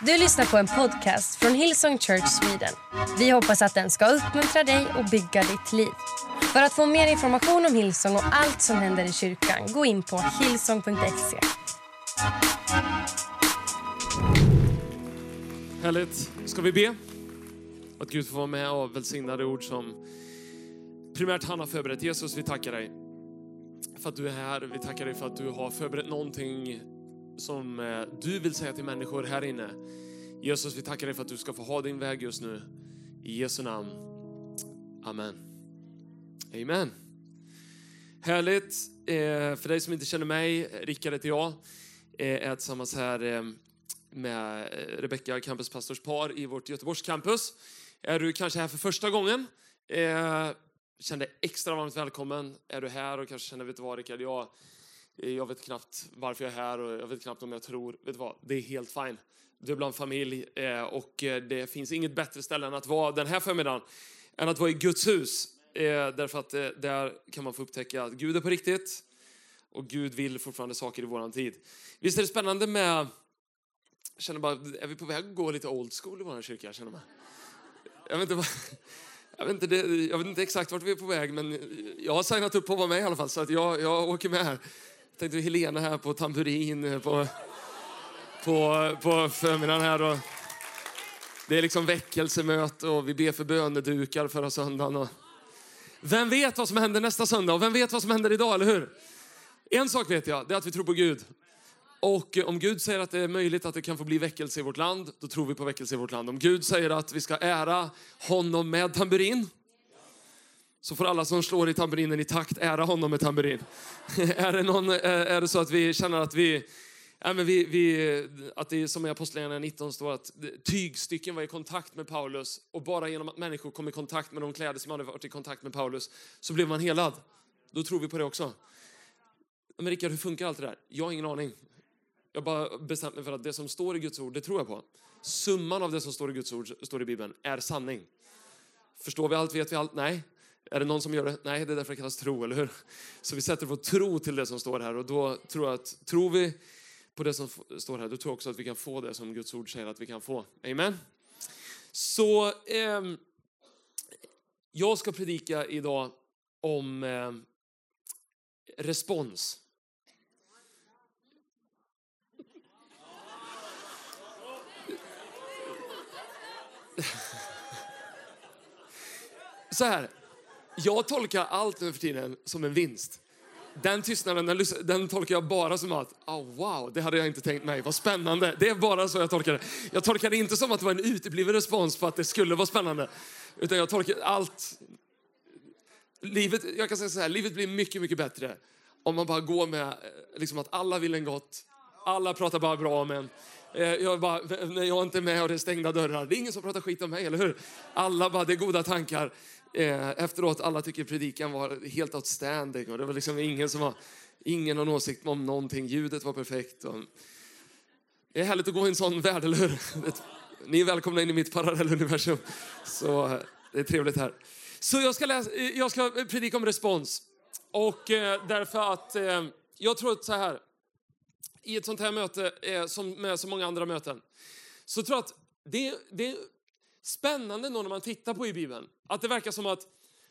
Du lyssnar på en podcast från Hillsong Church Sweden. Vi hoppas att den ska uppmuntra dig och bygga ditt liv. För att få mer information om Hillsong och allt som händer i kyrkan, gå in på hillsong.se. Härligt. Ska vi be? Att Gud får vara med och välsigna det ord som primärt han har förberett. Jesus, vi tackar dig för att du är här. Vi tackar dig för att du har förberett någonting som eh, du vill säga till människor här inne. Jesus, vi tackar dig för att du ska få ha din väg just nu. I Jesu namn. Amen. Amen. Härligt. Eh, för dig som inte känner mig, Rickard heter jag. Jag är tillsammans här med Rebecka, campuspastorspar i vårt Göteborgs campus. Är du kanske här för första gången? Känn dig extra varmt välkommen. Är du här och kanske känner, vet du vad Rickard, jag, Eh, jag vet knappt varför jag är här och jag vet knappt om jag tror. Vet du vad, det är helt fine. Du är bland familj eh, och eh, det finns inget bättre ställe än att vara den här förmiddagen än att vara i Guds hus. Därför att där kan man få upptäcka att Gud är på riktigt och Gud vill fortfarande saker i våran tid. Visst är det spännande med, jag känner bara, är vi på väg att gå lite old school i vår kyrka? Jag Känner man. Jag vet, inte, jag, vet inte, det, jag vet inte exakt vart vi är på väg, men jag har signat upp på att vara med i alla fall, så att jag, jag åker med här. Jag tänkte Helena här på tamburin eh, på, på, på förmiddagen här. Och det är liksom väckelsemöte och vi ber för bönedukar förra söndagen. Och vem vet vad som händer nästa söndag och vem vet vad som händer idag, eller hur? En sak vet jag, det är att vi tror på Gud. Och eh, om Gud säger att det är möjligt att det kan få bli väckelse i vårt land, då tror vi på väckelse i vårt land. Om Gud säger att vi ska ära honom med tamburin, så får alla som slår i tamburinen i takt ära honom med tamburin. är, det någon, eh, är det så att vi känner att vi, ja, men vi, vi att det är som i Apostlagärningarna 19 står att tygstycken var i kontakt med Paulus och bara genom att människor kom i kontakt med de kläder som hade varit i kontakt med Paulus så blev man helad. Då tror vi på det också. Men Rickard, hur funkar allt det där? Jag har ingen aning. Jag har bara bestämt mig för att det som står i Guds ord, det tror jag på. Summan av det som står i Guds ord, står i Bibeln, är sanning. Förstår vi allt, vet vi allt? Nej. Är det någon som gör det? Nej, det är därför det kallas tro, eller hur? Så vi sätter vår tro till det som står här och då tror jag att, tror vi på det som står här, då tror jag också att vi kan få det som Guds ord säger att vi kan få. Amen. Så eh, jag ska predika idag om eh, respons. Så här, jag tolkar allt nu för tiden som en vinst. Den tystnaden den, den tolkar jag bara som att, oh, wow, det hade jag inte tänkt mig, vad spännande. Det är bara så jag tolkar det. Jag tolkar det inte som att det var en utebliven respons på att det skulle vara spännande. Utan jag tolkar allt. Livet, jag kan säga så här, livet blir mycket, mycket bättre om man bara går med eh, liksom att alla vill en gott. Alla pratar bara bra om en. Eh, jag bara, när jag inte är med och det är stängda dörrar. Det är ingen som pratar skit om mig, eller hur? Alla bara, det är goda tankar. Eh, efteråt, alla tycker predikan var helt outstanding och det var liksom ingen som var, ingen någon åsikt om någonting. Ljudet var perfekt. Och... Det är härligt att gå i en sån värld, eller hur? Ni är välkomna in i mitt parallelluniversum. Så eh, det är trevligt här. Så jag ska, läsa, eh, jag ska predika om respons. Och eh, därför att eh, jag tror att så här, i ett sånt här möte, eh, som med så många andra möten, så tror jag att det, det spännande när man tittar på i Bibeln, att det verkar som att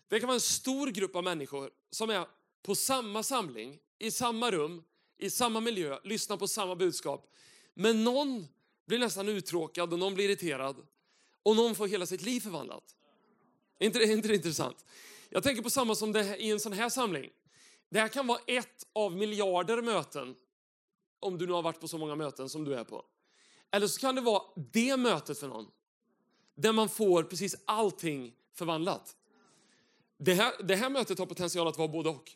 det kan vara en stor grupp av människor som är på samma samling, i samma rum, i samma miljö, lyssnar på samma budskap. Men någon blir nästan uttråkad och någon blir irriterad och någon får hela sitt liv förvandlat. Är inte det, inte det intressant? Jag tänker på samma som det i en sån här samling. Det här kan vara ett av miljarder möten, om du nu har varit på så många möten som du är på. Eller så kan det vara det mötet för någon, där man får precis allting förvandlat. Det här, det här mötet har potential att vara både och.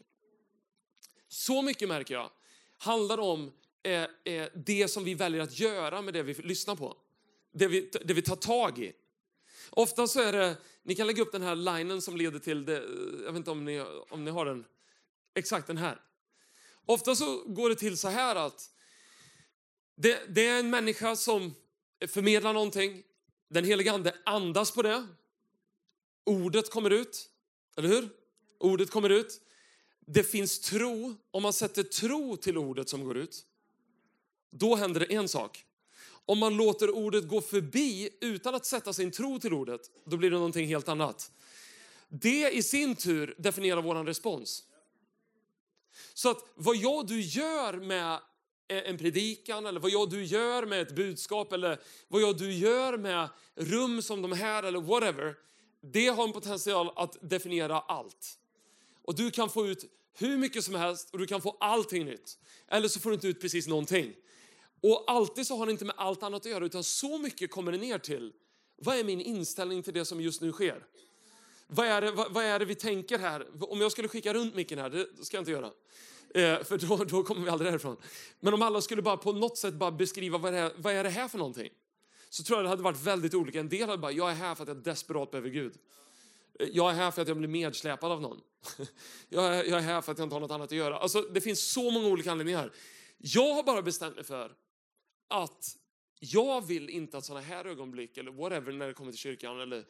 Så mycket märker jag handlar om eh, eh, det som vi väljer att göra med det vi lyssnar på. Det vi, det vi tar tag i. Ofta så är det, ni kan lägga upp den här linen som leder till det, eh, jag vet inte om ni, om ni har den, exakt den här. Ofta så går det till så här att det, det är en människa som förmedlar någonting, den heliga ande andas på det, ordet kommer ut, eller hur? Ordet kommer ut. Det finns tro, om man sätter tro till ordet som går ut, då händer det en sak. Om man låter ordet gå förbi utan att sätta sin tro till ordet, då blir det någonting helt annat. Det i sin tur definierar vår respons. Så att vad jag och du gör med Eh, en predikan eller vad jag du gör med ett budskap eller vad jag du gör med rum som de här eller whatever. Det har en potential att definiera allt. Och du kan få ut hur mycket som helst och du kan få allting nytt. Eller så får du inte ut precis någonting. Och alltid så har det inte med allt annat att göra utan så mycket kommer det ner till. Vad är min inställning till det som just nu sker? Vad är det, vad, vad är det vi tänker här? Om jag skulle skicka runt micken här, det ska jag inte göra. Eh, för då, då kommer vi aldrig härifrån. Men om alla skulle bara på något sätt bara beskriva vad är, vad är det här för någonting? Så tror jag det hade varit väldigt olika. En del hade bara, jag är här för att jag desperat behöver Gud. Eh, jag är här för att jag blir medsläpad av någon. Jag är, jag är här för att jag inte har något annat att göra. Alltså, det finns så många olika anledningar. Jag har bara bestämt mig för att jag vill inte att sådana här ögonblick eller whatever när det kommer till kyrkan eller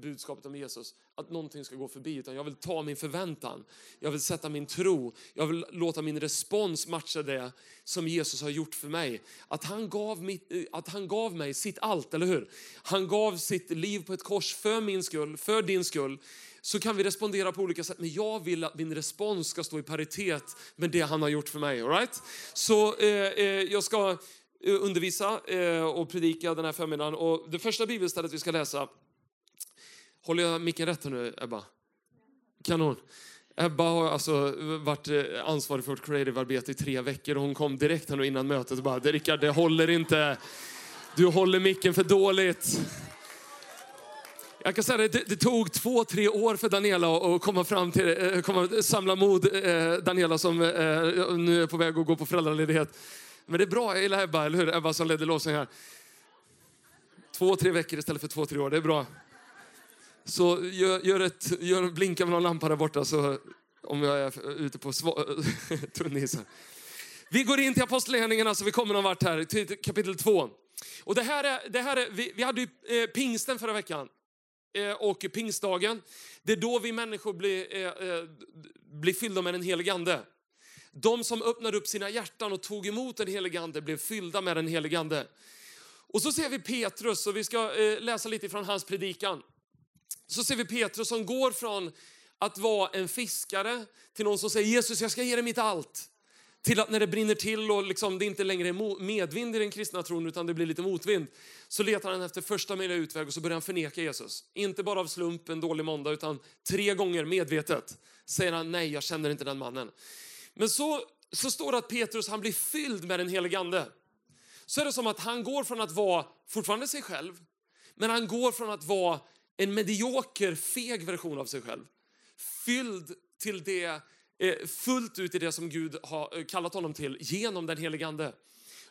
budskapet om Jesus, att någonting ska gå förbi utan jag vill ta min förväntan. Jag vill sätta min tro. Jag vill låta min respons matcha det som Jesus har gjort för mig. Att han gav, mitt, att han gav mig sitt allt, eller hur? Han gav sitt liv på ett kors för min skull, för din skull så kan vi respondera på olika sätt. Men jag vill att min respons ska stå i paritet med det han har gjort för mig. All right? Så eh, eh, jag ska Eh, undervisa eh, och predika den här förmiddagen. Och det första bibelstället vi ska läsa, håller jag micken rätt nu Ebba? Kanon. Ebba har alltså varit eh, ansvarig för vårt creative-arbete i tre veckor och hon kom direkt här innan mötet och bara, Rickard det håller inte. Du håller micken för dåligt. Jag kan säga det, det, det tog två, tre år för Daniela att komma fram till, komma, samla mod. Daniela som nu är på väg att gå på föräldraledighet. Men det är bra, jag gillar Ebba, eller hur? Ebba som ledde låsen här. Två, tre veckor istället för två, tre år, det är bra. Så gör, gör ett, gör, blinka med någon lampa där borta så om jag är ute på tunn is. Vi går in till Apostlagärningarna så vi kommer någon vart här, till kapitel 2. Och det här är, det här är, vi, vi hade ju eh, pingsten förra veckan eh, och pingstdagen. Det är då vi människor blir, eh, eh blir fyllda med den helige Ande. De som öppnade upp sina hjärtan och tog emot den helige Ande blev fyllda med den helige Ande. Och så ser vi Petrus, och vi ska eh, läsa lite från hans predikan. Så ser vi Petrus som går från att vara en fiskare till någon som säger Jesus, jag ska ge dig mitt allt. Till att när det brinner till och liksom det inte längre är medvind i den kristna tron utan det blir lite motvind så letar han efter första möjliga utväg och så börjar han förneka Jesus. Inte bara av slump en dålig måndag utan tre gånger medvetet säger han nej, jag känner inte den mannen. Men så, så står det att Petrus han blir fylld med den helige Ande. Så är det som att han går från att vara fortfarande sig själv, men han går från att vara en medioker, feg version av sig själv. Fylld till det, eh, fullt ut i det som Gud har eh, kallat honom till genom den helige Ande.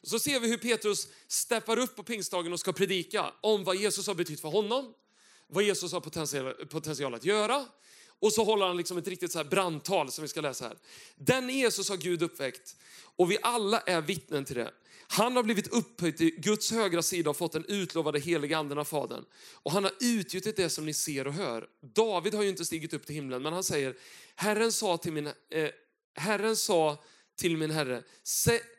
Så ser vi hur Petrus steppar upp på pingstdagen och ska predika om vad Jesus har betytt för honom, vad Jesus har potential, potential att göra och så håller han liksom ett riktigt så här brandtal som vi ska läsa här. Den Jesus har Gud uppväckt och vi alla är vittnen till det. Han har blivit upphöjd till Guds högra sida och fått den utlovade heliga anden av Fadern. Och han har utgjutit det som ni ser och hör. David har ju inte stigit upp till himlen, men han säger, Herren sa till min, eh, Herren sa till min Herre,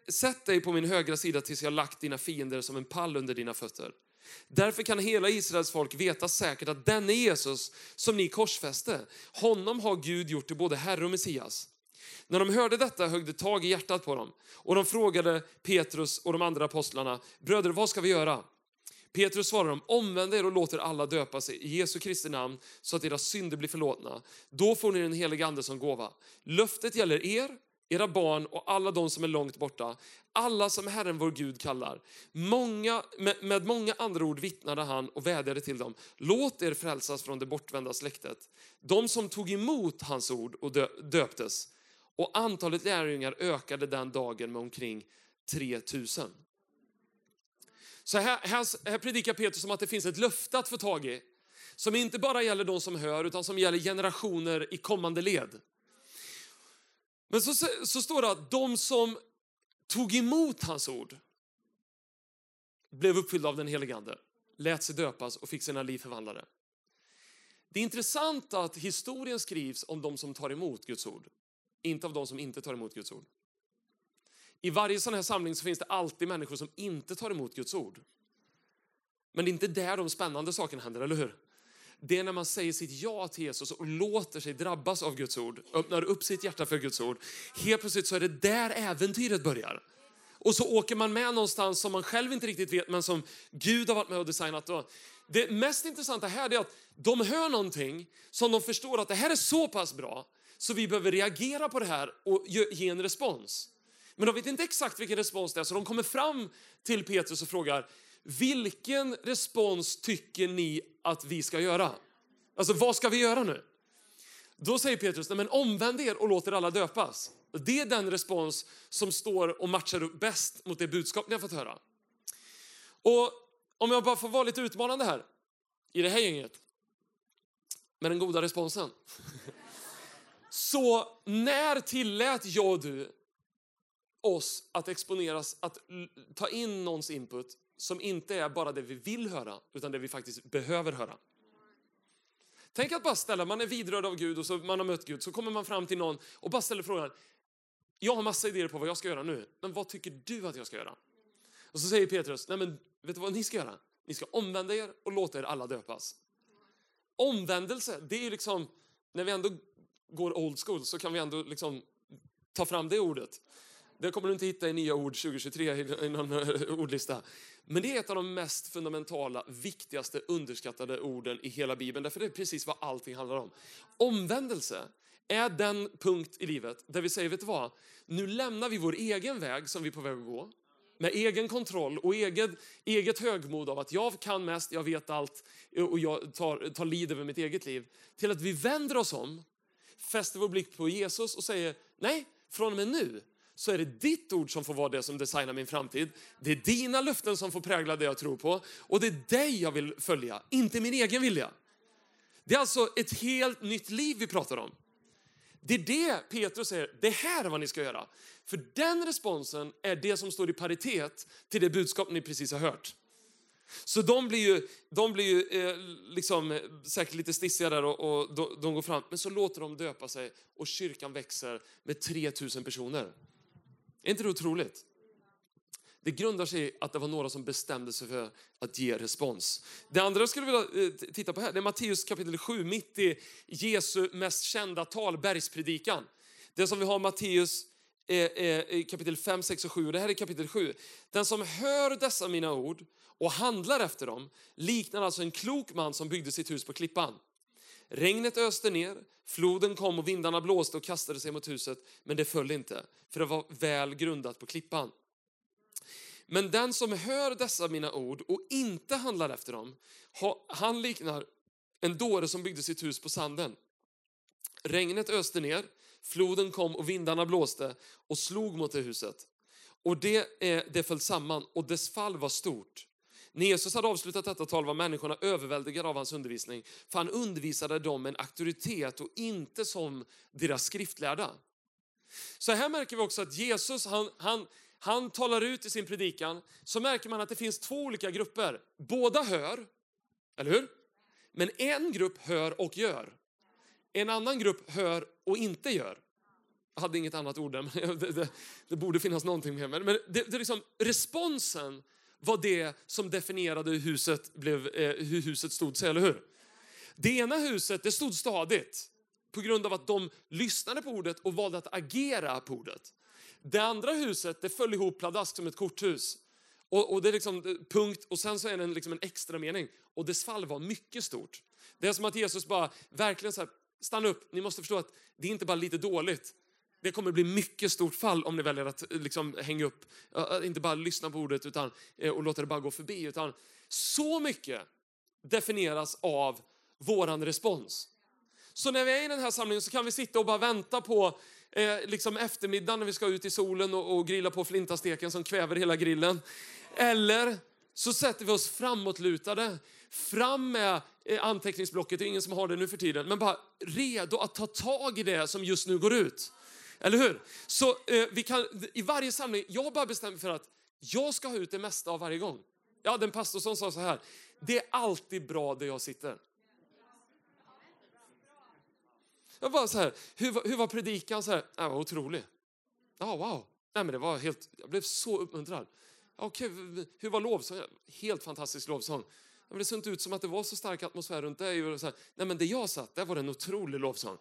sätt dig på min högra sida tills jag lagt dina fiender som en pall under dina fötter. Därför kan hela Israels folk veta säkert att denne Jesus som ni korsfäste, honom har Gud gjort till både Herre och Messias. När de hörde detta högg det tag i hjärtat på dem och de frågade Petrus och de andra apostlarna, bröder vad ska vi göra? Petrus svarade dem, omvänd er och låt er alla döpa sig i Jesu Kristi namn så att era synder blir förlåtna. Då får ni den helige ande som gåva. Löftet gäller er era barn och alla de som är långt borta, alla som Herren vår Gud kallar. Många, med, med många andra ord vittnade han och vädjade till dem, låt er frälsas från det bortvända släktet. De som tog emot hans ord och döptes och antalet lärjungar ökade den dagen med omkring 3000. Så här, här, här predikar Petrus om att det finns ett löfte att få tag i som inte bara gäller de som hör utan som gäller generationer i kommande led. Men så, så står det att de som tog emot hans ord blev uppfyllda av den helige Ande, lät sig döpas och fick sina liv förvandlade. Det är intressant att historien skrivs om de som tar emot Guds ord, inte av de som inte tar emot Guds ord. I varje sån här samling så finns det alltid människor som inte tar emot Guds ord. Men det är inte där de spännande sakerna händer, eller hur? Det är när man säger sitt ja till Jesus och låter sig drabbas av Guds ord, öppnar upp sitt hjärta för Guds ord. Helt plötsligt så är det där äventyret börjar. Och så åker man med någonstans som man själv inte riktigt vet, men som Gud har varit med och designat. Det mest intressanta här är att de hör någonting som de förstår att det här är så pass bra så vi behöver reagera på det här och ge en respons. Men de vet inte exakt vilken respons det är, så de kommer fram till Petrus och frågar vilken respons tycker ni att vi ska göra? Alltså vad ska vi göra nu? Då säger Petrus, nej men omvänd er och låt er alla döpas. Det är den respons som står och matchar upp bäst mot det budskap ni har fått höra. Och om jag bara får vara lite utmanande här i det här gänget med den goda responsen. Så när tillät jag och du oss att exponeras, att ta in någons input som inte är bara det vi vill höra, utan det vi faktiskt behöver höra. Tänk att bara ställa, man är vidrörd av Gud och så man har mött Gud, så kommer man fram till någon och bara ställer frågan, jag har massa idéer på vad jag ska göra nu, men vad tycker du att jag ska göra? Och så säger Petrus, nej men vet du vad ni ska göra? Ni ska omvända er och låta er alla döpas. Omvändelse, det är ju liksom, när vi ändå går old school så kan vi ändå liksom ta fram det ordet. Det kommer du inte hitta i nya ord 2023 i någon eh, ordlista. Men det är ett av de mest fundamentala, viktigaste, underskattade orden i hela Bibeln. Därför det är precis vad allting handlar om. Omvändelse är den punkt i livet där vi säger, vet du vad? Nu lämnar vi vår egen väg som vi är på väg att gå. Med egen kontroll och eget, eget högmod av att jag kan mest, jag vet allt och jag tar, tar lid över mitt eget liv. Till att vi vänder oss om, fäster vår blick på Jesus och säger, nej, från och med nu så är det ditt ord som får vara det som designar min framtid. Det är dina löften som får prägla det jag tror på och det är dig jag vill följa, inte min egen vilja. Det är alltså ett helt nytt liv vi pratar om. Det är det Petrus säger, det här är vad ni ska göra. För den responsen är det som står i paritet till det budskap ni precis har hört. Så de blir ju, de blir ju eh, liksom, eh, säkert lite stissiga där och, och de, de, går fram. Men så låter de döpa sig och kyrkan växer med 3000 personer. Är inte det otroligt? Det grundar sig i att det var några som bestämde sig för att ge respons. Det andra jag skulle vilja eh, titta på här, det är Matteus kapitel 7, mitt i Jesu mest kända tal, bergspredikan. Det som vi har Matteus eh, eh, kapitel 5, 6 och 7. och Det här är kapitel 7. Den som hör dessa mina ord och handlar efter dem liknar alltså en klok man som byggde sitt hus på klippan. Regnet öste ner, floden kom och vindarna blåste och kastade sig mot huset, men det föll inte, för det var väl grundat på klippan. Men den som hör dessa mina ord och inte handlar efter dem, han liknar en dåre som byggde sitt hus på sanden. Regnet öste ner, floden kom och vindarna blåste och slog mot det huset. Och det, eh, det föll samman och dess fall var stort. När Jesus hade avslutat detta tal var människorna överväldigade av hans undervisning, för han undervisade dem med en auktoritet och inte som deras skriftlärda. Så här märker vi också att Jesus, han, han, han talar ut i sin predikan, så märker man att det finns två olika grupper. Båda hör, eller hur? Men en grupp hör och gör. En annan grupp hör och inte gör. Jag hade inget annat ord där, men det, det, det borde finnas någonting mer. Men det, det är liksom, responsen var det som definierade hur huset, blev, eh, hur huset stod sig, eller hur? Det ena huset det stod stadigt på grund av att de lyssnade på ordet och valde att agera på ordet. Det andra huset det föll ihop pladask som ett korthus. Och, och det är liksom eh, punkt och sen så är det en, liksom en extra mening. Och dess fall var mycket stort. Det är som att Jesus bara verkligen så här, stanna upp, ni måste förstå att det är inte bara lite dåligt. Det kommer bli mycket stort fall om ni väljer att eh, liksom hänga upp, eh, eh, inte bara lyssna på ordet utan, och låta det bara gå förbi. Utan så mycket definieras av våran respons. Så när vi är i den här samlingen så kan vi sitta och bara vänta på eh, liksom eftermiddagen när vi ska ut i solen och, och grilla på flintasteken som kväver hela grillen. Eller så sätter vi oss framåtlutade, fram med anteckningsblocket, det är ingen som har det nu för tiden, men bara redo att ta tag i det som just nu går ut. Eller hur? Så eh, vi kan, i varje samling, jag har bara bestämt för att jag ska ha ut det mesta av varje gång. Jag hade en pastor som sa så här, det är alltid bra där jag sitter. Jag bara så här, hur, hur var predikan? Så här, den var otrolig. Ja, wow. Nej, men det var helt, jag blev så uppmuntrad. Okej, hur var lovsången? Helt fantastisk lovsång. Men det såg inte ut som att det var så stark atmosfär runt dig. Nej, men det jag satt, där var det en otrolig lovsång.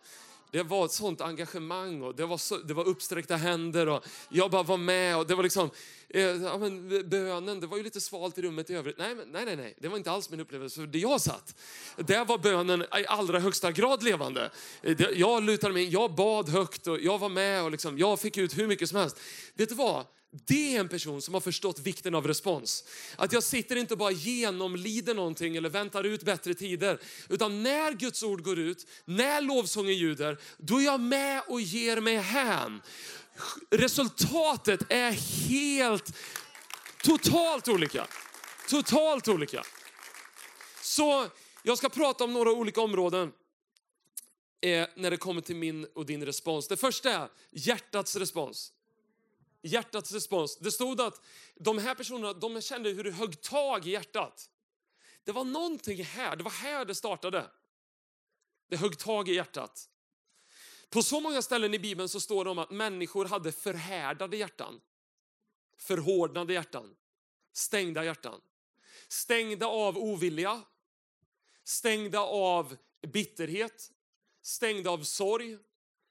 Det var ett sånt engagemang och det var, så, det var uppsträckta händer och jag bara var med och det var liksom, eh, ja, men bönen, det var ju lite svalt i rummet i övrigt. Nej, men, nej, nej, nej, det var inte alls min upplevelse för det jag satt. Där var bönen i allra högsta grad levande. Eh, jag lutade mig jag bad högt och jag var med och liksom, jag fick ut hur mycket som helst. Vet du vad? Det är en person som har förstått vikten av respons. Att jag sitter inte bara genomlider någonting eller väntar ut bättre tider. Utan när Guds ord går ut, när lovsången ljuder, då är jag med och ger mig hän. Resultatet är helt, totalt olika. Totalt olika. Så jag ska prata om några olika områden eh, när det kommer till min och din respons. Det första är hjärtats respons hjärtats respons. Det stod att de här personerna de kände hur det högg tag i hjärtat. Det var någonting här, det var här det startade. Det högg tag i hjärtat. På så många ställen i Bibeln så står det om att människor hade förhärdade hjärtan. Förhårdnade hjärtan. Stängda hjärtan. Stängda av ovilja. Stängda av bitterhet. Stängda av sorg.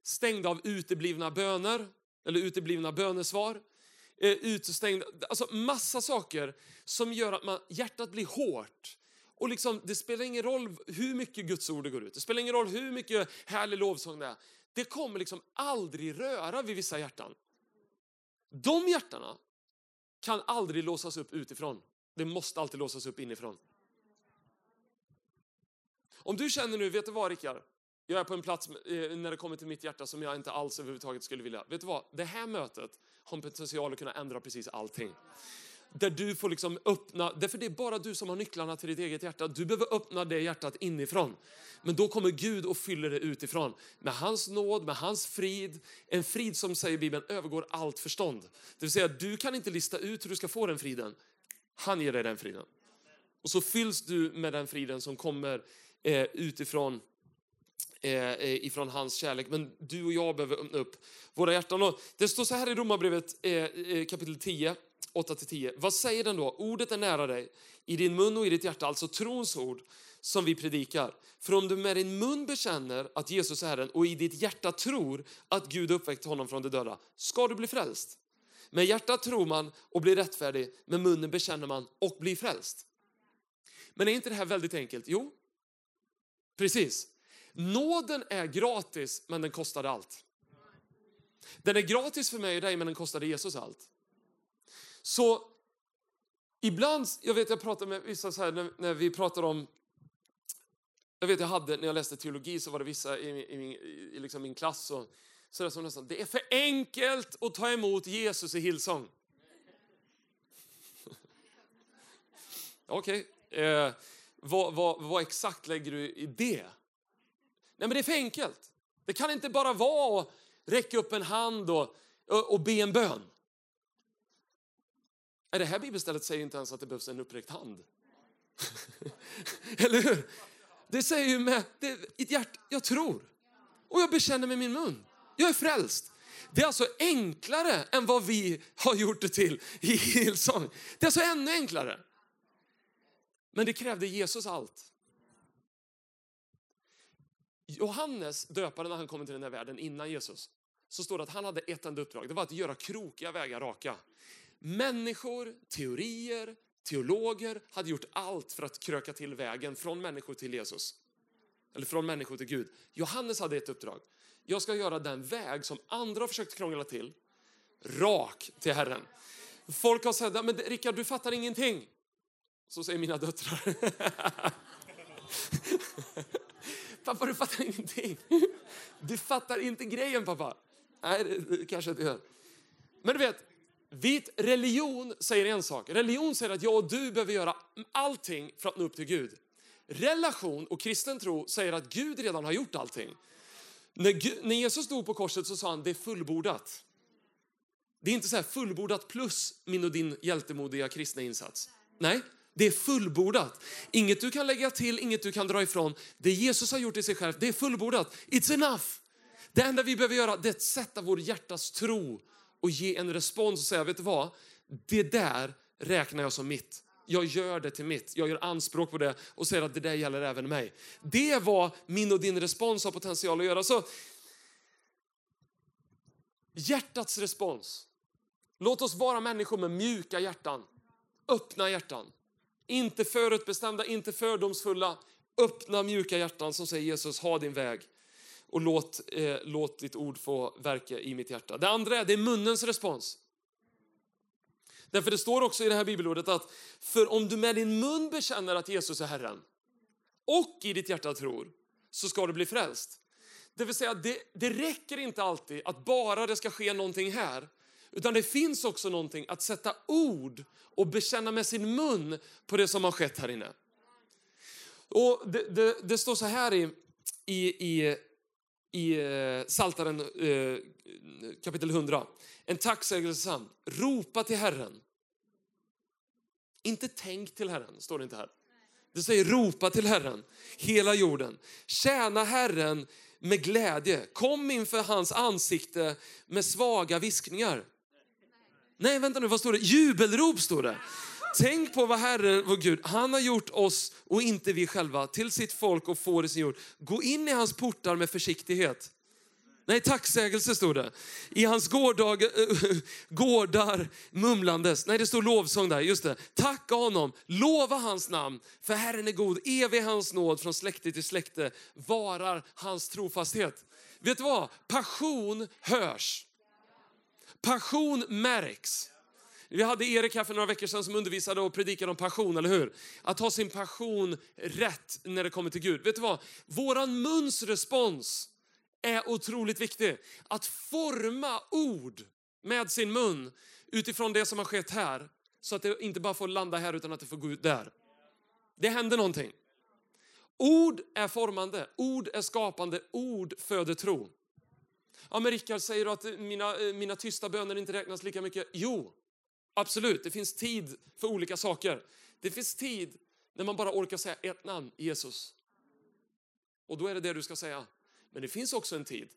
Stängda av uteblivna böner eller uteblivna bönesvar, eh, utestängda, alltså massa saker som gör att man, hjärtat blir hårt. Och liksom, det spelar ingen roll hur mycket Guds ord det går ut, det spelar ingen roll hur mycket härlig lovsång det är. Det kommer liksom aldrig röra vid vissa hjärtan. De hjärtana kan aldrig låsas upp utifrån. Det måste alltid låsas upp inifrån. Om du känner nu, vet du vad Rickard? Jag är på en plats eh, när det kommer till mitt hjärta som jag inte alls överhuvudtaget skulle vilja. Vet du vad? Det här mötet har en potential att kunna ändra precis allting. Där du får liksom öppna, därför det är bara du som har nycklarna till ditt eget hjärta. Du behöver öppna det hjärtat inifrån. Men då kommer Gud och fyller det utifrån. Med hans nåd, med hans frid. En frid som säger Bibeln övergår allt förstånd. Det vill säga du kan inte lista ut hur du ska få den friden. Han ger dig den friden. Och så fylls du med den friden som kommer eh, utifrån Eh, eh, ifrån hans kärlek. Men du och jag behöver öppna upp våra hjärtan. Och det står så här i Romarbrevet eh, eh kapitel 10, 8-10. Vad säger den då? Ordet är nära dig, i din mun och i ditt hjärta, alltså trons ord som vi predikar. För om du med din mun bekänner att Jesus är Herren och i ditt hjärta tror att Gud uppväckt honom från de döda, ska du bli frälst. Med hjärtat tror man och blir rättfärdig, med munnen bekänner man och blir frälst. Men är inte det här väldigt enkelt? Jo, precis. Nåden är gratis, men den kostade allt. Den är gratis för mig och dig, men den kostade Jesus allt. Så ibland, jag vet jag pratar med vissa så här, när, när vi pratar om jag vet jag hade, när jag läste teologi så var det vissa i, i, min, i liksom min klass och, så där som nästan, det är för enkelt att ta emot Jesus i Hillsong. Okej, okay. eh, vad, vad, vad exakt lägger du i det? Nej, men det är för enkelt. Det kan inte bara vara att räcka upp en hand och, och, och be en bön. Det här bibelstället säger inte ens att det behövs en uppräckt hand. Eller hur? Det säger ju med ett hjärta, jag tror. Och jag bekänner med min mun. Jag är frälst. Det är alltså enklare än vad vi har gjort det till i Hillsong. Det är alltså ännu enklare. Men det krävde Jesus allt. Johannes döparen när han kom till den här världen innan Jesus, så står det att han hade ett enda uppdrag. Det var att göra krokiga vägar raka. Människor, teorier, teologer hade gjort allt för att kröka till vägen från människor till Jesus. Eller från människor till Gud. Johannes hade ett uppdrag. Jag ska göra den väg som andra har försökt krångla till, rak till Herren. Folk har sagt, men Rickard du fattar ingenting. Så säger mina döttrar. Pappa, du fattar ingenting. Du fattar inte grejen, pappa. Nej, det kanske inte gör. Men du vet, vit religion säger en sak. Religion säger att jag och du behöver göra allting för att nå upp till Gud. Relation och kristen tro säger att Gud redan har gjort allting. När, när Jesus stod på korset så sa han det är fullbordat. Det är inte så här fullbordat plus min och din hjältemodiga kristna insats. Nej, det är fullbordat. Inget du kan lägga till, inget du kan dra ifrån. Det Jesus har gjort i sig själv, det är fullbordat. It's enough. Det enda vi behöver göra det är att sätta vår hjärtas tro och ge en respons och säga, vet du vad? Det där räknar jag som mitt. Jag gör det till mitt. Jag gör anspråk på det och säger att det där gäller även mig. Det var min och din respons har potential att göra. Så hjärtats respons. Låt oss vara människor med mjuka hjärtan, öppna hjärtan. Inte förutbestämda, inte fördomsfulla. Öppna, mjuka hjärtan som säger Jesus, ha din väg. Och låt, eh, låt ditt ord få verka i mitt hjärta. Det andra är, det är munnens respons. Därför det står också i det här bibelordet att för om du med din mun bekänner att Jesus är Herren och i ditt hjärta tror så ska du bli frälst. Det vill säga, det, det räcker inte alltid att bara det ska ske någonting här. Utan det finns också någonting att sätta ord och bekänna med sin mun på det som har skett här inne. Och det, det, det står så här i, i, i, i eh, Saltaren eh, kapitel 100. En tacksägelsesam. Ropa till Herren. Inte tänk till Herren, står det inte här. Det säger ropa till Herren, hela jorden. Tjäna Herren med glädje. Kom inför hans ansikte med svaga viskningar. Nej, vänta nu, vad står det? Jubelrop står det. Tänk på vad Herren, vår Gud, han har gjort oss och inte vi själva till sitt folk och får i sin jord. Gå in i hans portar med försiktighet. Nej, tacksägelse stod det. I hans gårdag, eh, gårdar mumlandes. Nej, det stod lovsång där. Just det. Tacka honom, lova hans namn, för Herren är god. Evig hans nåd från släkte till släkte varar hans trofasthet. Vet du vad? Passion hörs. Passion märks. Vi hade Erik här för några veckor sedan som undervisade och predikade om passion, eller hur? Att ha sin passion rätt när det kommer till Gud. Vet du vad? Våran muns respons är otroligt viktig. Att forma ord med sin mun utifrån det som har skett här. Så att det inte bara får landa här utan att det får gå ut där. Det händer någonting. Ord är formande, ord är skapande, ord föder tro. Ja, men Rickard, säger du att eh, mina, eh, mina tysta böner inte räknas lika mycket? Jo, absolut. Det finns tid för olika saker. Det finns tid när man bara orkar säga ett namn, Jesus. Och då är det det du ska säga. Men det finns också en tid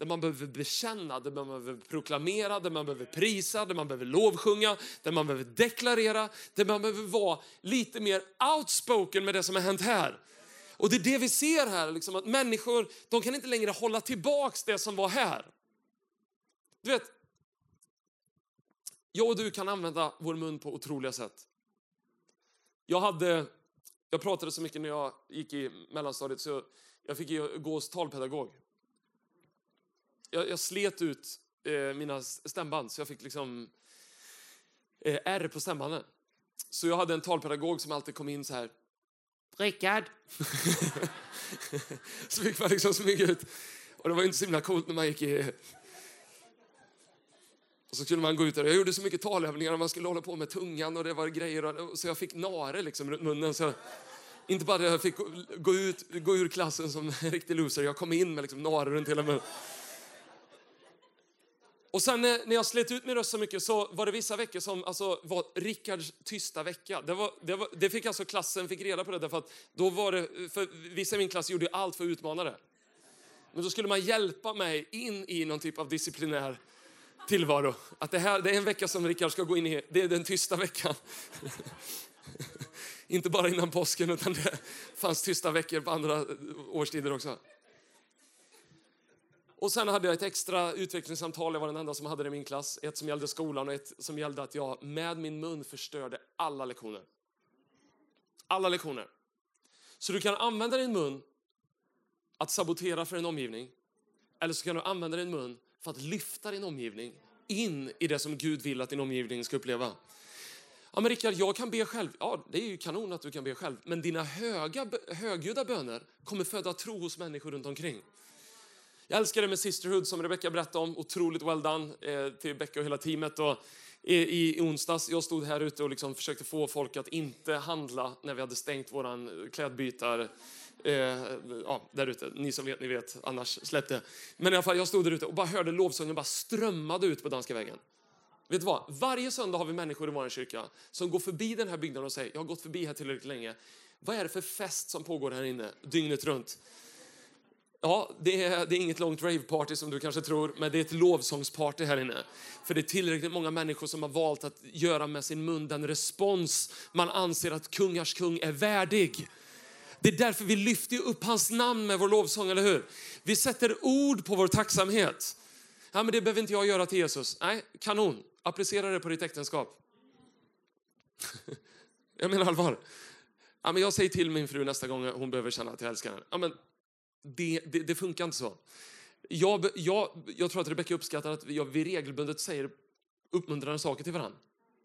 där man behöver bekänna, där man behöver proklamera, där man behöver prisa, där man behöver lovsjunga, där man behöver deklarera, där man behöver vara lite mer outspoken med det som har hänt här. Och det är det vi ser här, liksom, att människor de kan inte längre hålla tillbaks det som var här. Du vet, jag och du kan använda vår mun på otroliga sätt. Jag, hade, jag pratade så mycket när jag gick i mellanstadiet så jag fick gå hos talpedagog. Jag, jag slet ut eh, mina stämband så jag fick liksom eh, R på stämbanden. Så jag hade en talpedagog som alltid kom in så här. Rickard. så fick man liksom smyga ut. Och det var inte så himla coolt när man gick i... Och så kunde man gå ut där. Jag gjorde så mycket talövningar och man skulle hålla på med tungan och det var grejer. Och... Så jag fick nare liksom runt munnen. Så jag... inte bara att jag fick gå, ut, gå ur klassen som en riktig loser, jag kom in med liksom nare runt hela munnen. Och sen när jag slet ut min röst så mycket så var det vissa veckor som alltså, var Rickards tysta vecka. Det, var, det, var, det fick alltså klassen fick reda på det därför att då var det, för vissa i min klass gjorde allt för att utmana det. Men då skulle man hjälpa mig in i någon typ av disciplinär tillvaro. Att det här det är en vecka som Rickard ska gå in i, det är den tysta veckan. Inte bara innan påsken, utan det fanns tysta veckor på andra årstider också. Och sen hade jag ett extra utvecklingssamtal, jag var den enda som hade det i min klass. Ett som gällde skolan och ett som gällde att jag med min mun förstörde alla lektioner. Alla lektioner. Så du kan använda din mun att sabotera för en omgivning. Eller så kan du använda din mun för att lyfta din omgivning in i det som Gud vill att din omgivning ska uppleva. Ja, men Rickard, jag kan be själv. Ja, det är ju kanon att du kan be själv. Men dina höga, högljudda böner kommer föda tro hos människor runt omkring. Jag älskar det med Sisterhood som Rebecca berättade om. Otroligt well done eh, till Becka och hela teamet. Och i, i onsdags, jag stod här ute och liksom försökte få folk att inte handla när vi hade stängt vår klädbytar. Eh, ja, där ute. Ni som vet, ni vet. Annars släpp det. Men i alla fall, jag stod där ute och bara hörde lovsången bara strömmade ut på Danska vägen. Vet du vad? Varje söndag har vi människor i vår kyrka som går förbi den här byggnaden och säger, jag har gått förbi här tillräckligt länge. Vad är det för fest som pågår här inne dygnet runt? Ja, det är, det är inget långt raveparty som du kanske tror, men det är ett lovsångsparty här inne. För det är tillräckligt många människor som har valt att göra med sin mun den respons man anser att kungars kung är värdig. Det är därför vi lyfter upp hans namn med vår lovsång, eller hur? Vi sätter ord på vår tacksamhet. Ja, men det behöver inte jag göra till Jesus. Nej, kanon. Applicera det på ditt äktenskap. jag menar allvar. Ja, men jag säger till min fru nästa gång hon behöver känna att jag älskar henne. Ja, men det, det, det funkar inte så. Jag, jag, jag tror att Rebecka uppskattar att vi, regelbundet säger uppmuntrande saker till varandra.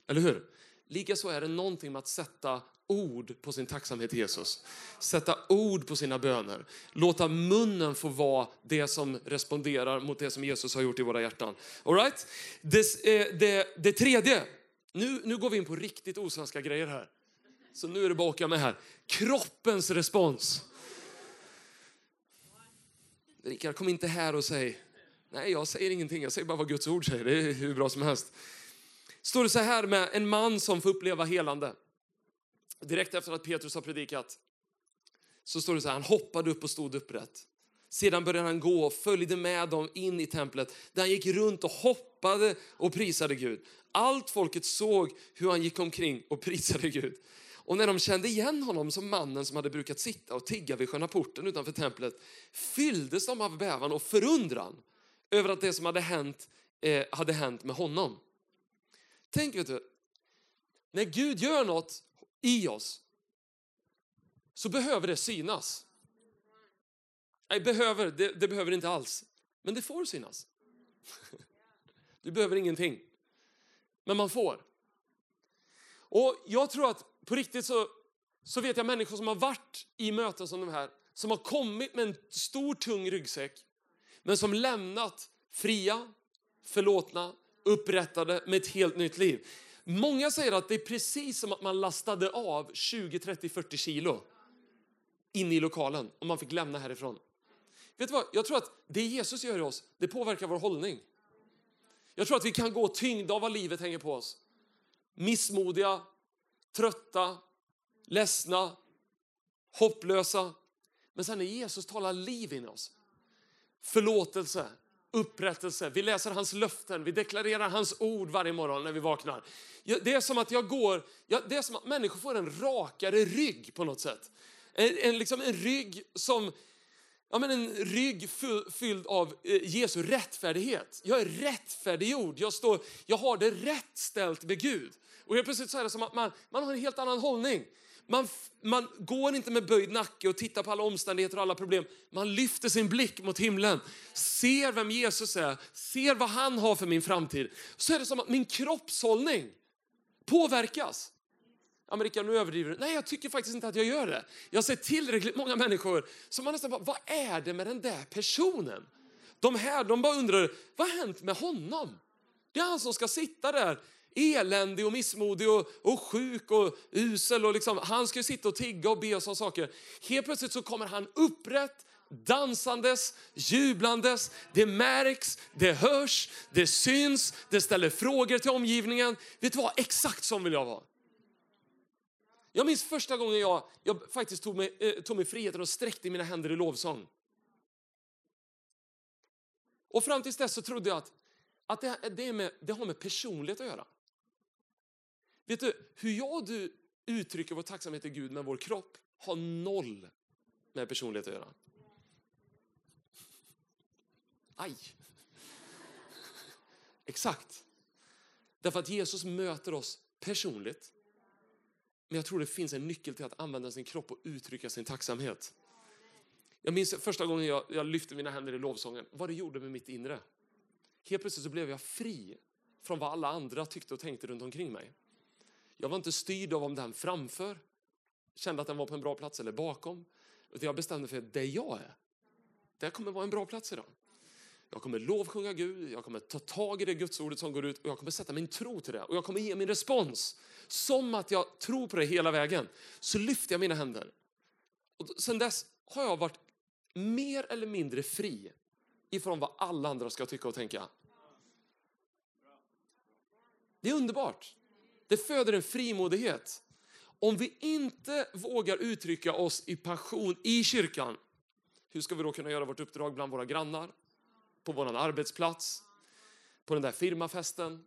Eller hur? Likaså är det någonting med att sätta ord på sin tacksamhet till Jesus. Sätta ord på sina böner. Låta munnen få vara det som responderar mot det som Jesus har gjort i våra hjärtan. All right? det, eh, det, det tredje, nu, nu går vi in på riktigt osvenska grejer här. Så nu är det bara att åka med här. Kroppens respons. Rickard, kom inte här och säg, nej jag säger ingenting, jag säger bara vad Guds ord säger, det är hur bra som helst. Står det så här med en man som får uppleva helande. Direkt efter att Petrus har predikat så står det så här, han hoppade upp och stod upprätt. Sedan började han gå och följde med dem in i templet där han gick runt och hoppade och prisade Gud. Allt folket såg hur han gick omkring och prisade Gud. Och när de kände igen honom som mannen som hade brukat sitta och tigga vid sköna porten utanför templet fylldes de av bävan och förundran över att det som hade hänt eh, hade hänt med honom. Tänk, vet du, när Gud gör något i oss så behöver det synas. Nej, behöver, det, det behöver inte alls. Men det får synas. Du behöver ingenting. Men man får. Och jag tror att på riktigt så, så vet jag människor som har varit i möten som de här, som har kommit med en stor tung ryggsäck, men som lämnat fria, förlåtna, upprättade med ett helt nytt liv. Många säger att det är precis som att man lastade av 20, 30, 40 kilo in i lokalen och man fick lämna härifrån. Vet du vad? Jag tror att det Jesus gör i oss, det påverkar vår hållning. Jag tror att vi kan gå tyngda av vad livet hänger på oss. Missmodiga, trötta, ledsna, hopplösa. Men sen när Jesus talar liv in i oss, förlåtelse, upprättelse, vi läser hans löften, vi deklarerar hans ord varje morgon när vi vaknar. Det är som att jag går, det är som att människor får en rakare rygg på något sätt. En, en, liksom en rygg som Ja, men en rygg fylld av eh, Jesu rättfärdighet. Jag är rättfärdiggjord. Jag, står, jag har det rätt ställt med Gud. Och helt plötsligt så är det som att man, man har en helt annan hållning. Man, man går inte med böjd nacke och tittar på alla omständigheter och alla problem. Man lyfter sin blick mot himlen, ser vem Jesus är, ser vad han har för min framtid. Så är det som att min kroppshållning påverkas. Ja, men Rickard, nu överdriver du. Nej, jag tycker faktiskt inte att jag gör det. Jag ser tillräckligt många människor som man nästan bara, vad är det med den där personen? De här, de bara undrar, vad har hänt med honom? Det är han som ska sitta där eländig och missmodig och, och sjuk och usel. Och liksom, han ska ju sitta och tigga och be oss om saker. Helt plötsligt så kommer han upprätt, dansandes, jublandes. Det märks, det hörs, det syns, det ställer frågor till omgivningen. Vet du vad? Exakt som vill jag vara. Jag minns första gången jag, jag faktiskt tog mig, eh, tog mig friheten och sträckte mina händer i lovsång. Och fram tills dess så trodde jag att, att det, det, med, det har med personlighet att göra. Vet du, hur jag och du uttrycker vår tacksamhet till Gud med vår kropp har noll med personlighet att göra. Aj! Exakt. Därför att Jesus möter oss personligt. Men jag tror det finns en nyckel till att använda sin kropp och uttrycka sin tacksamhet. Jag minns första gången jag, jag lyfte mina händer i lovsången, vad det gjorde med mitt inre. Helt plötsligt så blev jag fri från vad alla andra tyckte och tänkte runt omkring mig. Jag var inte styrd av om den framför kände att den var på en bra plats eller bakom. Utan jag bestämde för att det jag är, det kommer vara en bra plats idag. Jag kommer lovsjunga Gud, jag kommer ta tag i det gudsordet som går ut och jag kommer sätta min tro till det. Och jag kommer ge min respons som att jag tror på det hela vägen. Så lyfter jag mina händer. Och sen dess har jag varit mer eller mindre fri ifrån vad alla andra ska tycka och tänka. Det är underbart. Det föder en frimodighet. Om vi inte vågar uttrycka oss i passion i kyrkan, hur ska vi då kunna göra vårt uppdrag bland våra grannar? På vår arbetsplats? På den där firmafesten?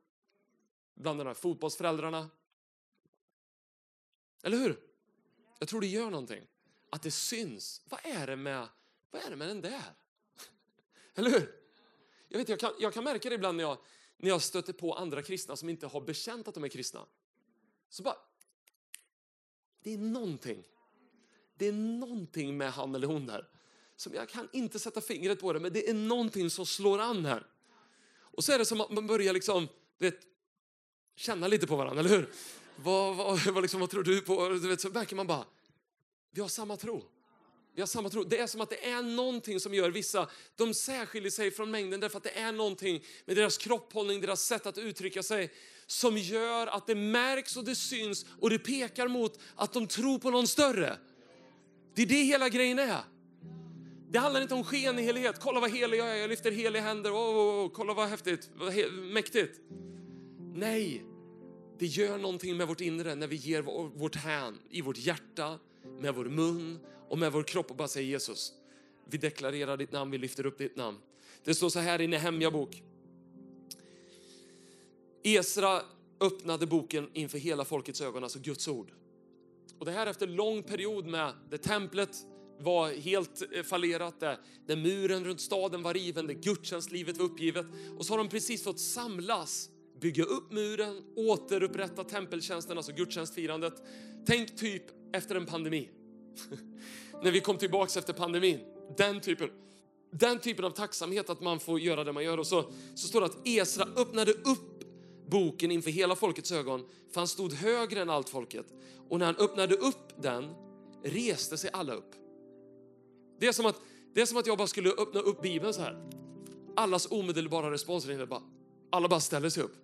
Bland de där fotbollsföräldrarna? Eller hur? Jag tror det gör någonting. Att det syns. Vad är det med, vad är det med den där? Eller hur? Jag, vet, jag, kan, jag kan märka det ibland när jag, när jag stöter på andra kristna som inte har bekänt att de är kristna. Så bara... Det är någonting. Det är någonting med han eller hon där. Som jag kan inte sätta fingret på det, men det är någonting som slår an här. Och så är det som att man börjar liksom, vet, känna lite på varandra, eller hur? Vad, vad, vad, liksom, vad tror du på? Du vet, så märker man bara, vi har samma tro. Vi har samma tro. Det är som att det är någonting som gör vissa, de särskiljer sig från mängden därför att det är någonting med deras kropphållning, deras sätt att uttrycka sig som gör att det märks och det syns och det pekar mot att de tror på någon större. Det är det hela grejen är. Det handlar inte om skenhelighet. Kolla vad helig jag är, jag lyfter heliga händer. Oh, oh, oh, kolla vad häftigt, vad he mäktigt. Nej, det gör någonting med vårt inre när vi ger vårt hän i vårt hjärta, med vår mun och med vår kropp och bara säger Jesus, vi deklarerar ditt namn, vi lyfter upp ditt namn. Det står så här i Nehemja bok. Esra öppnade boken inför hela folkets ögon, alltså Guds ord. Och det här efter lång period med det templet var helt eh, fallerat, där, där muren runt staden var riven, där gudstjänstlivet var uppgivet. Och så har de precis fått samlas, bygga upp muren, återupprätta tempeltjänsten, alltså gudstjänstfirandet. Tänk typ efter en pandemi. När vi kom tillbaks efter pandemin. Den typen, den typen av tacksamhet att man får göra det man gör. Och så, så står det att Esra öppnade upp boken inför hela folkets ögon, för han stod högre än allt folket. Och när han öppnade upp den reste sig alla upp. Det är som att, det är som att jag bara skulle öppna upp Bibeln så här. Allas omedelbara respons är bara, alla bara ställer sig upp.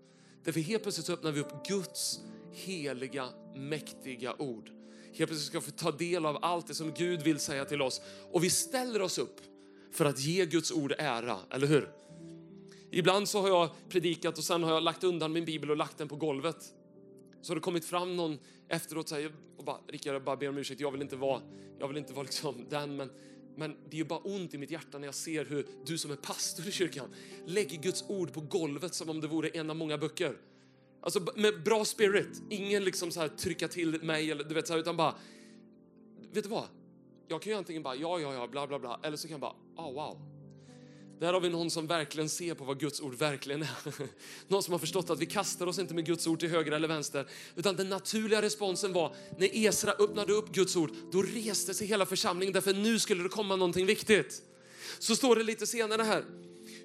Därför helt plötsligt så öppnar vi upp Guds heliga, mäktiga ord. Helt plötsligt ska vi få ta del av allt det som Gud vill säga till oss. Och vi ställer oss upp för att ge Guds ord ära, eller hur? Ibland så har jag predikat och sen har jag lagt undan min bibel och lagt den på golvet. Så har det kommit fram någon efteråt och säger, Rickard, jag bara ber om ursäkt, jag vill inte vara, jag vill inte vara liksom den, men men det är bara ont i mitt hjärta när jag ser hur du som är pastor i kyrkan lägger Guds ord på golvet som om det vore en av många böcker. Alltså med bra spirit, ingen liksom så här trycka till mig eller du vet så här, utan bara, vet du vad? Jag kan ju antingen bara ja, ja, ja, bla, bla, bla, eller så kan jag bara, oh, wow, där har vi någon som verkligen ser på vad Guds ord verkligen är. Någon som har förstått att vi kastar oss inte med Guds ord till höger eller vänster. Utan den naturliga responsen var när Esra öppnade upp Guds ord, då reste sig hela församlingen därför nu skulle det komma någonting viktigt. Så står det lite senare här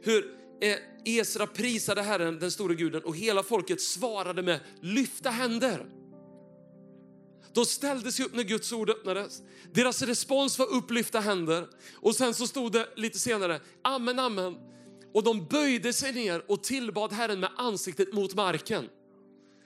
hur eh, Esra prisade Herren, den store guden och hela folket svarade med lyfta händer. De ställde sig upp när Guds ord öppnades. Deras respons var upplyfta händer. Och sen så stod det lite senare, amen, amen. Och de böjde sig ner och tillbad Herren med ansiktet mot marken.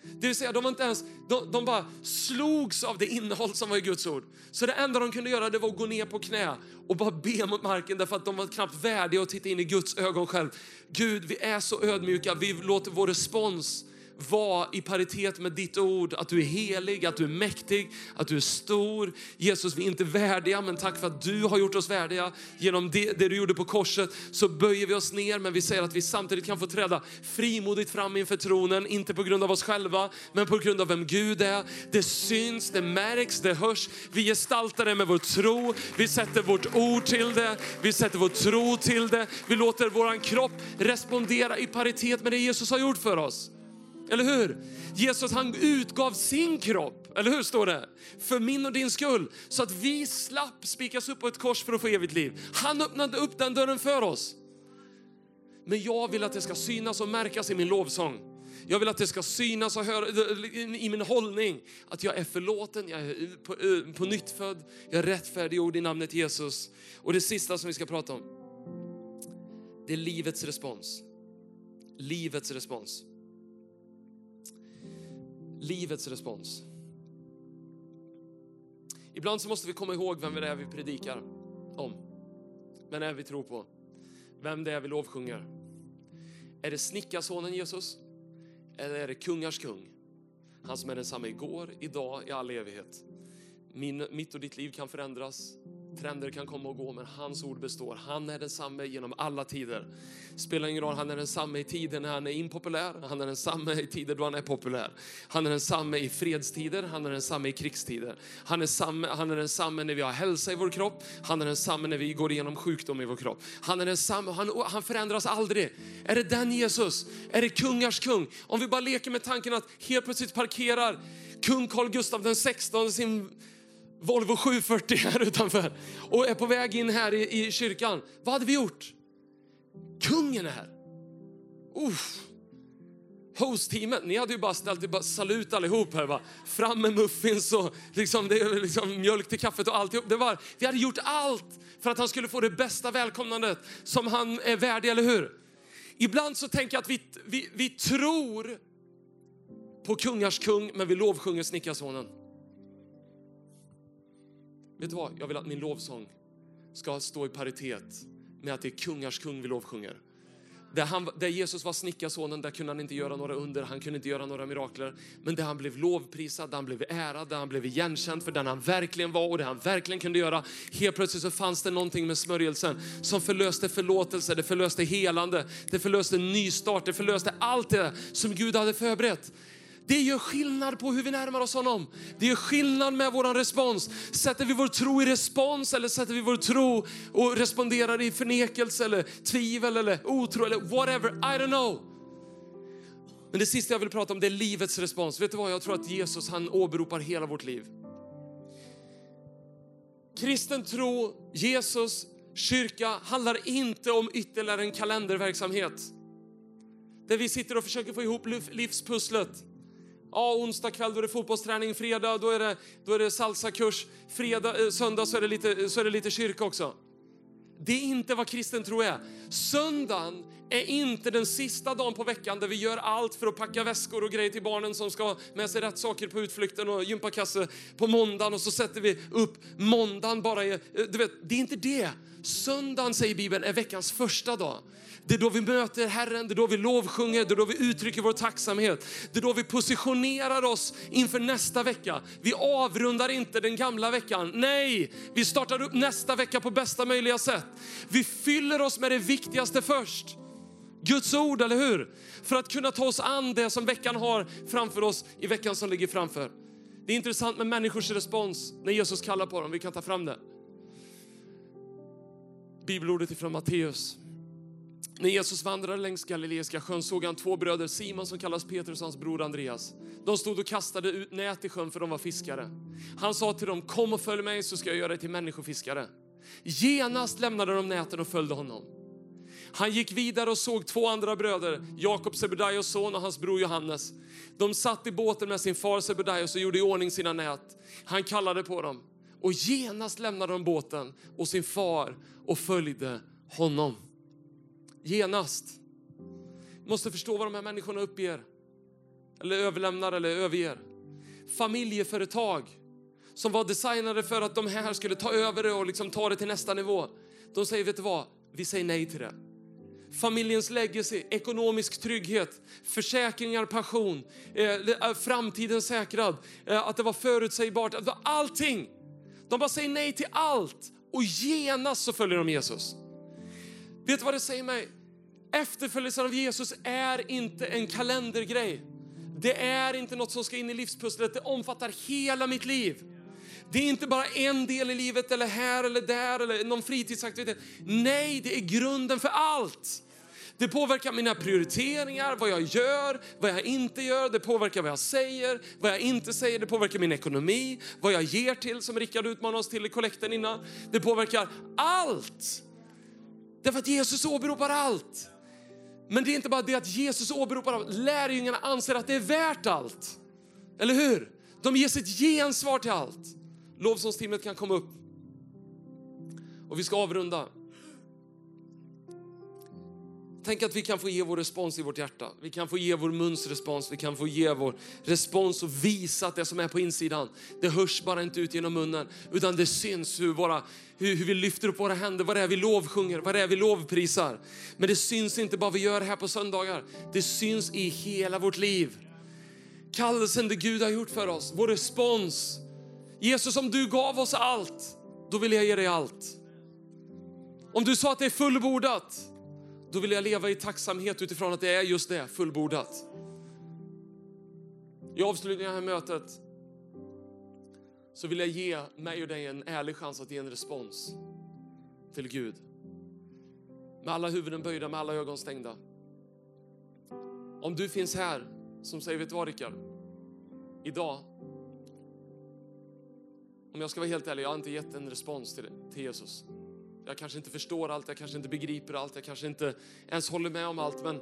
Det vill säga, de, var inte ens, de, de bara slogs av det innehåll som var i Guds ord. Så det enda de kunde göra det var att gå ner på knä och bara be mot marken därför att de var knappt värdiga att titta in i Guds ögon själv. Gud, vi är så ödmjuka, vi låter vår respons vara i paritet med ditt ord, att du är helig, att du är mäktig, att du är stor. Jesus, vi är inte värdiga, men tack för att du har gjort oss värdiga. Genom det, det du gjorde på korset så böjer vi oss ner, men vi säger att vi samtidigt kan få träda frimodigt fram inför tronen, inte på grund av oss själva, men på grund av vem Gud är. Det syns, det märks, det hörs. Vi gestaltar det med vår tro, vi sätter vårt ord till det, vi sätter vår tro till det. Vi låter vår kropp respondera i paritet med det Jesus har gjort för oss. Eller hur? Jesus han utgav sin kropp, eller hur står det? För min och din skull, så att vi slapp spikas upp på ett kors för att få evigt liv. Han öppnade upp den dörren för oss. Men jag vill att det ska synas och märkas i min lovsång. Jag vill att det ska synas och höra i min hållning att jag är förlåten, jag är på, på nytt född, jag är rättfärdiggjord i namnet Jesus. Och det sista som vi ska prata om, det är livets respons. Livets respons livets respons. Ibland så måste vi komma ihåg vem det är vi predikar om. Vem det är vi tror på. Vem det är vi lovsjunger. Är det snickarsonen Jesus? Eller är det kungars kung? Han som är densamma igår, idag, i all evighet. Min, mitt och ditt liv kan förändras. Trender kan komma och gå, men hans ord består. Han är densamme genom alla tider. Spelar ingen roll, han är densamme i tider när han är impopulär. Han är densamme i tider då han är populär. Han är densamme i fredstider, han är densamme i krigstider. Han är, samme, han är densamme när vi har hälsa i vår kropp. Han är densamme när vi går igenom sjukdom i vår kropp. Han är densamme, han, han förändras aldrig. Är det den Jesus? Är det kungars kung? Om vi bara leker med tanken att helt plötsligt parkerar kung Carl Gustaf den 16 sin Volvo 740 här utanför och är på väg in här i, i kyrkan. Vad hade vi gjort? Kungen är här. Uff. Host-teamet, ni hade ju bara ställt bara salut allihop här. Va? Fram med muffins och liksom, det, liksom, mjölk till kaffet och alltihop. Det var, vi hade gjort allt för att han skulle få det bästa välkomnandet som han är värdig, eller hur? Ibland så tänker jag att vi, vi, vi tror på kungars kung, men vi lovsjunger snickarsonen. Vet du vad? Jag vill att min lovsång ska stå i paritet med att det är kungars kung vi lovsjunger. Där, han, där Jesus var snickarsonen, där kunde han inte göra några under, han kunde inte göra några mirakler. Men där han blev lovprisad, där han blev ärad, där han blev igenkänd för den han verkligen var och det han verkligen kunde göra. Helt plötsligt så fanns det någonting med smörjelsen som förlöste förlåtelse, det förlöste helande, det förlöste nystart, det förlöste allt det som Gud hade förberett. Det gör skillnad på hur vi närmar oss honom. Det gör skillnad med vår respons. Sätter vi vår tro i respons eller sätter vi vår tro och responderar i förnekelse eller tvivel eller otro eller whatever, I don't know. Men det sista jag vill prata om det är livets respons. Vet du vad, jag tror att Jesus han åberopar hela vårt liv. Kristen tro, Jesus, kyrka handlar inte om ytterligare en kalenderverksamhet. Där vi sitter och försöker få ihop livspusslet. Ja, onsdag kväll då är det fotbollsträning, fredag då är det, då är det salsakurs, fredag, eh, söndag så är, det lite, så är det lite kyrka också. Det är inte vad kristen tro är. Söndagen är inte den sista dagen på veckan där vi gör allt för att packa väskor och grejer till barnen som ska med sig rätt saker på utflykten och gympakasse på måndagen och så sätter vi upp måndagen bara. I, du vet, det är inte det. Söndagen säger Bibeln är veckans första dag. Det är då vi möter Herren, det är då vi lovsjunger, det är då vi uttrycker vår tacksamhet. Det är då vi positionerar oss inför nästa vecka. Vi avrundar inte den gamla veckan. Nej, vi startar upp nästa vecka på bästa möjliga sätt. Vi fyller oss med det viktigaste först. Guds ord, eller hur? För att kunna ta oss an det som veckan har framför oss i veckan som ligger framför. Det är intressant med människors respons när Jesus kallar på dem. Vi kan ta fram det. Bibelordet ifrån Matteus när Jesus vandrade längs Galileiska sjön såg han två bröder, Simon som kallas Petrus och hans bror Andreas. De stod och kastade ut nät i sjön för de var fiskare. Han sa till dem, kom och följ mig så ska jag göra dig till människofiskare. Genast lämnade de näten och följde honom. Han gick vidare och såg två andra bröder, Jakob Sebedaios son och hans bror Johannes. De satt i båten med sin far Sebedaios och gjorde i ordning sina nät. Han kallade på dem och genast lämnade de båten och sin far och följde honom genast. Måste förstå vad de här människorna uppger, eller överlämnar eller överger. Familjeföretag som var designade för att de här skulle ta över det och liksom ta det till nästa nivå. De säger, vet du vad? Vi säger nej till det. Familjens legacy, ekonomisk trygghet, försäkringar, pension, eh, eh, framtiden säkrad, eh, att det var förutsägbart, allting. De bara säger nej till allt och genast så följer de Jesus. Vet du vad det säger mig? Efterföljelsen av Jesus är inte en kalendergrej. Det är inte något som ska in i livspusslet, det omfattar hela mitt liv. Det är inte bara en del i livet eller här eller där eller någon fritidsaktivitet. Nej, det är grunden för allt. Det påverkar mina prioriteringar, vad jag gör, vad jag inte gör. Det påverkar vad jag säger, vad jag inte säger. Det påverkar min ekonomi, vad jag ger till, som Rickard utmanade oss till i kollekten innan. Det påverkar allt. Därför att Jesus åberopar allt. Men det är inte bara det att Jesus åberopar allt. Lärjungarna anser att det är värt allt. Eller hur? De ger sitt gensvar till allt. Lovsångsteamet kan komma upp. Och vi ska avrunda. Tänk att vi kan få ge vår respons i vårt hjärta. Vi kan få ge vår muns respons, vi kan få ge vår respons och visa att det som är på insidan, det hörs bara inte ut genom munnen, utan det syns hur, våra, hur, hur vi lyfter upp våra händer, vad det är vi lovsjunger, vad det är vi lovprisar. Men det syns inte bara vi gör här på söndagar, det syns i hela vårt liv. Kallelsen det Gud har gjort för oss, vår respons. Jesus, om du gav oss allt, då vill jag ge dig allt. Om du sa att det är fullbordat, då vill jag leva i tacksamhet utifrån att det är just det, fullbordat. I avslutningen av det här mötet så vill jag ge mig och dig en ärlig chans att ge en respons till Gud. Med alla huvuden böjda, med alla ögon stängda. Om du finns här som säger, vet du vad Rickard? Idag, om jag ska vara helt ärlig, jag har inte gett en respons till, till Jesus. Jag kanske inte förstår allt, jag kanske inte begriper allt, jag kanske inte ens håller med om allt. Men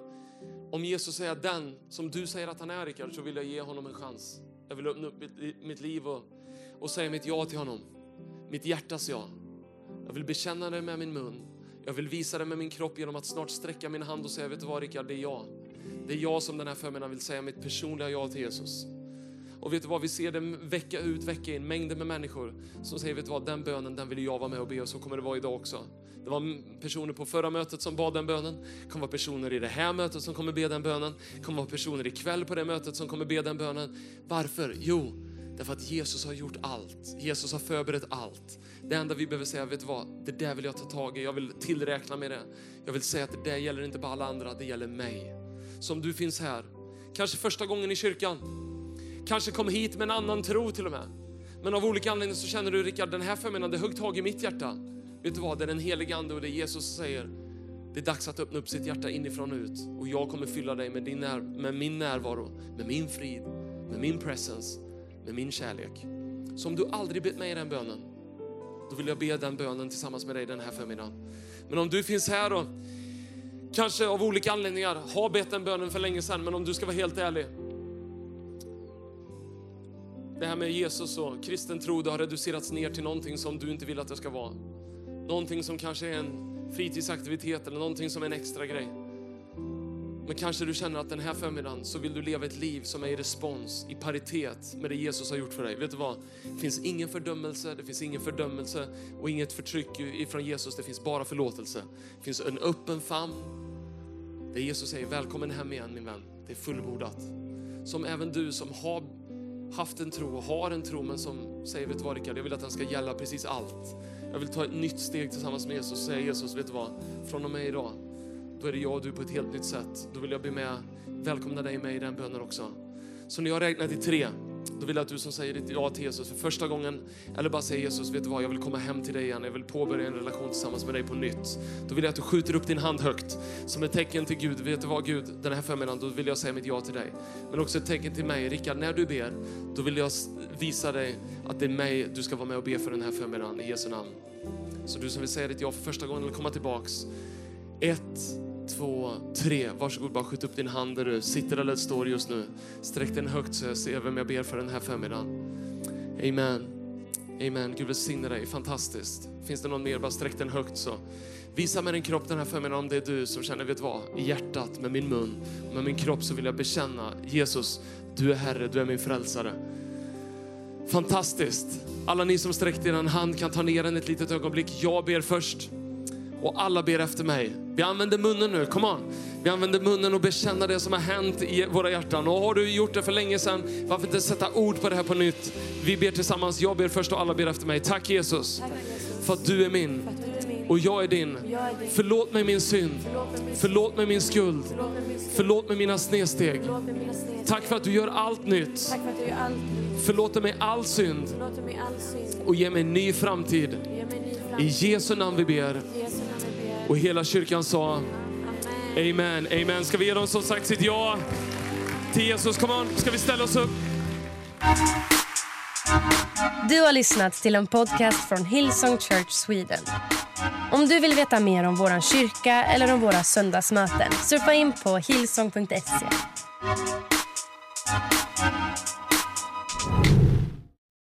om Jesus är den som du säger att han är Rickard, så vill jag ge honom en chans. Jag vill öppna upp mitt, mitt liv och, och säga mitt ja till honom. Mitt hjärtas ja. Jag vill bekänna det med min mun. Jag vill visa det med min kropp genom att snart sträcka min hand och säga, vet du vad Rickard, det är jag. Det är jag som den här förmiddagen vill säga mitt personliga ja till Jesus. Och vet du vad, vi ser det vecka ut, vecka in, mängder med människor som säger, vet du vad, den bönen, den vill jag vara med och be och så kommer det vara idag också. Det var personer på förra mötet som bad den bönen. Det kommer vara personer i det här mötet som kommer be den bönen. Det kommer vara personer ikväll på det mötet som kommer be den bönen. Varför? Jo, därför att Jesus har gjort allt. Jesus har förberett allt. Det enda vi behöver säga, vet du vad, det där vill jag ta tag i. Jag vill tillräkna med det. Jag vill säga att det där gäller inte bara alla andra, det gäller mig. Som du finns här, kanske första gången i kyrkan, kanske kom hit med en annan tro till och med. Men av olika anledningar så känner du, Rickard, den här förmiddagen, det högg tag i mitt hjärta. Vet du vad, det är den helige Ande och det är Jesus som säger. Det är dags att öppna upp sitt hjärta inifrån och ut. Och jag kommer fylla dig med, din när, med min närvaro, med min frid, med min presence, med min kärlek. Så om du aldrig bett mig den bönen, då vill jag be den bönen tillsammans med dig den här förmiddagen. Men om du finns här och kanske av olika anledningar har bett den bönen för länge sedan, men om du ska vara helt ärlig. Det här med Jesus och kristen tro, det har reducerats ner till någonting som du inte vill att det ska vara. Någonting som kanske är en fritidsaktivitet eller någonting som är en extra grej. Men kanske du känner att den här förmiddagen så vill du leva ett liv som är i respons, i paritet med det Jesus har gjort för dig. Vet du vad? Det finns ingen fördömelse, det finns ingen fördömelse och inget förtryck ifrån Jesus. Det finns bara förlåtelse. Det finns en öppen famn. Där Jesus säger välkommen hem igen min vän. Det är fullbordat. Som även du som har haft en tro och har en tro men som säger, vet du vad Rickard, jag vill att den ska gälla precis allt. Jag vill ta ett nytt steg tillsammans med Jesus och säga Jesus, vet du vad, från och med idag, då är det jag och du på ett helt nytt sätt. Då vill jag be med, välkomna dig med i den bönen också. Så när jag räknar till tre, då vill jag att du som säger ditt ja till Jesus för första gången, eller bara säger Jesus, vet du vad, jag vill komma hem till dig igen, jag vill påbörja en relation tillsammans med dig på nytt. Då vill jag att du skjuter upp din hand högt som ett tecken till Gud. Vet du vad Gud, den här förmiddagen, då vill jag säga mitt ja till dig. Men också ett tecken till mig, Rickard, när du ber, då vill jag visa dig att det är mig du ska vara med och be för den här förmiddagen i Jesu namn. Så du som vill säga ditt ja för första gången eller komma tillbaks. Ett, två, tre. Varsågod, bara skjut upp din hand där du sitter eller står just nu. Sträck den högt så jag ser vem jag ber för den här förmiddagen. Amen. Amen. Gud välsigne dig. Fantastiskt. Finns det någon mer, bara sträck den högt så. Visa med din kropp den här förmiddagen om det är du som känner, vet vad? I hjärtat, med min mun, med min kropp så vill jag bekänna Jesus, du är Herre, du är min frälsare. Fantastiskt. Alla ni som sträckte er hand kan ta ner den ett litet ögonblick. Jag ber först och alla ber efter mig. Vi använder munnen nu, come on. Vi använder munnen och bekänna det som har hänt i våra hjärtan. Och har du gjort det för länge sedan, varför inte sätta ord på det här på nytt? Vi ber tillsammans, jag ber först och alla ber efter mig. Tack Jesus, Tack, Jesus. för att du är min och jag är din. Förlåt mig min synd. Förlåt mig min skuld. Förlåt mig mina snedsteg. Tack för att du gör allt nytt. Förlåt mig all synd. Och ge mig en ny framtid. I Jesu namn vi ber. Och hela kyrkan sa Amen, amen. Ska vi ge dem som sagt sitt ja till Jesus? Kom on, ska vi ställa oss upp? Du har lyssnat till en podcast från Hillsong Church Sweden. Om du vill veta mer om vår kyrka eller om våra söndagsmöten surfa in på hillsong.se.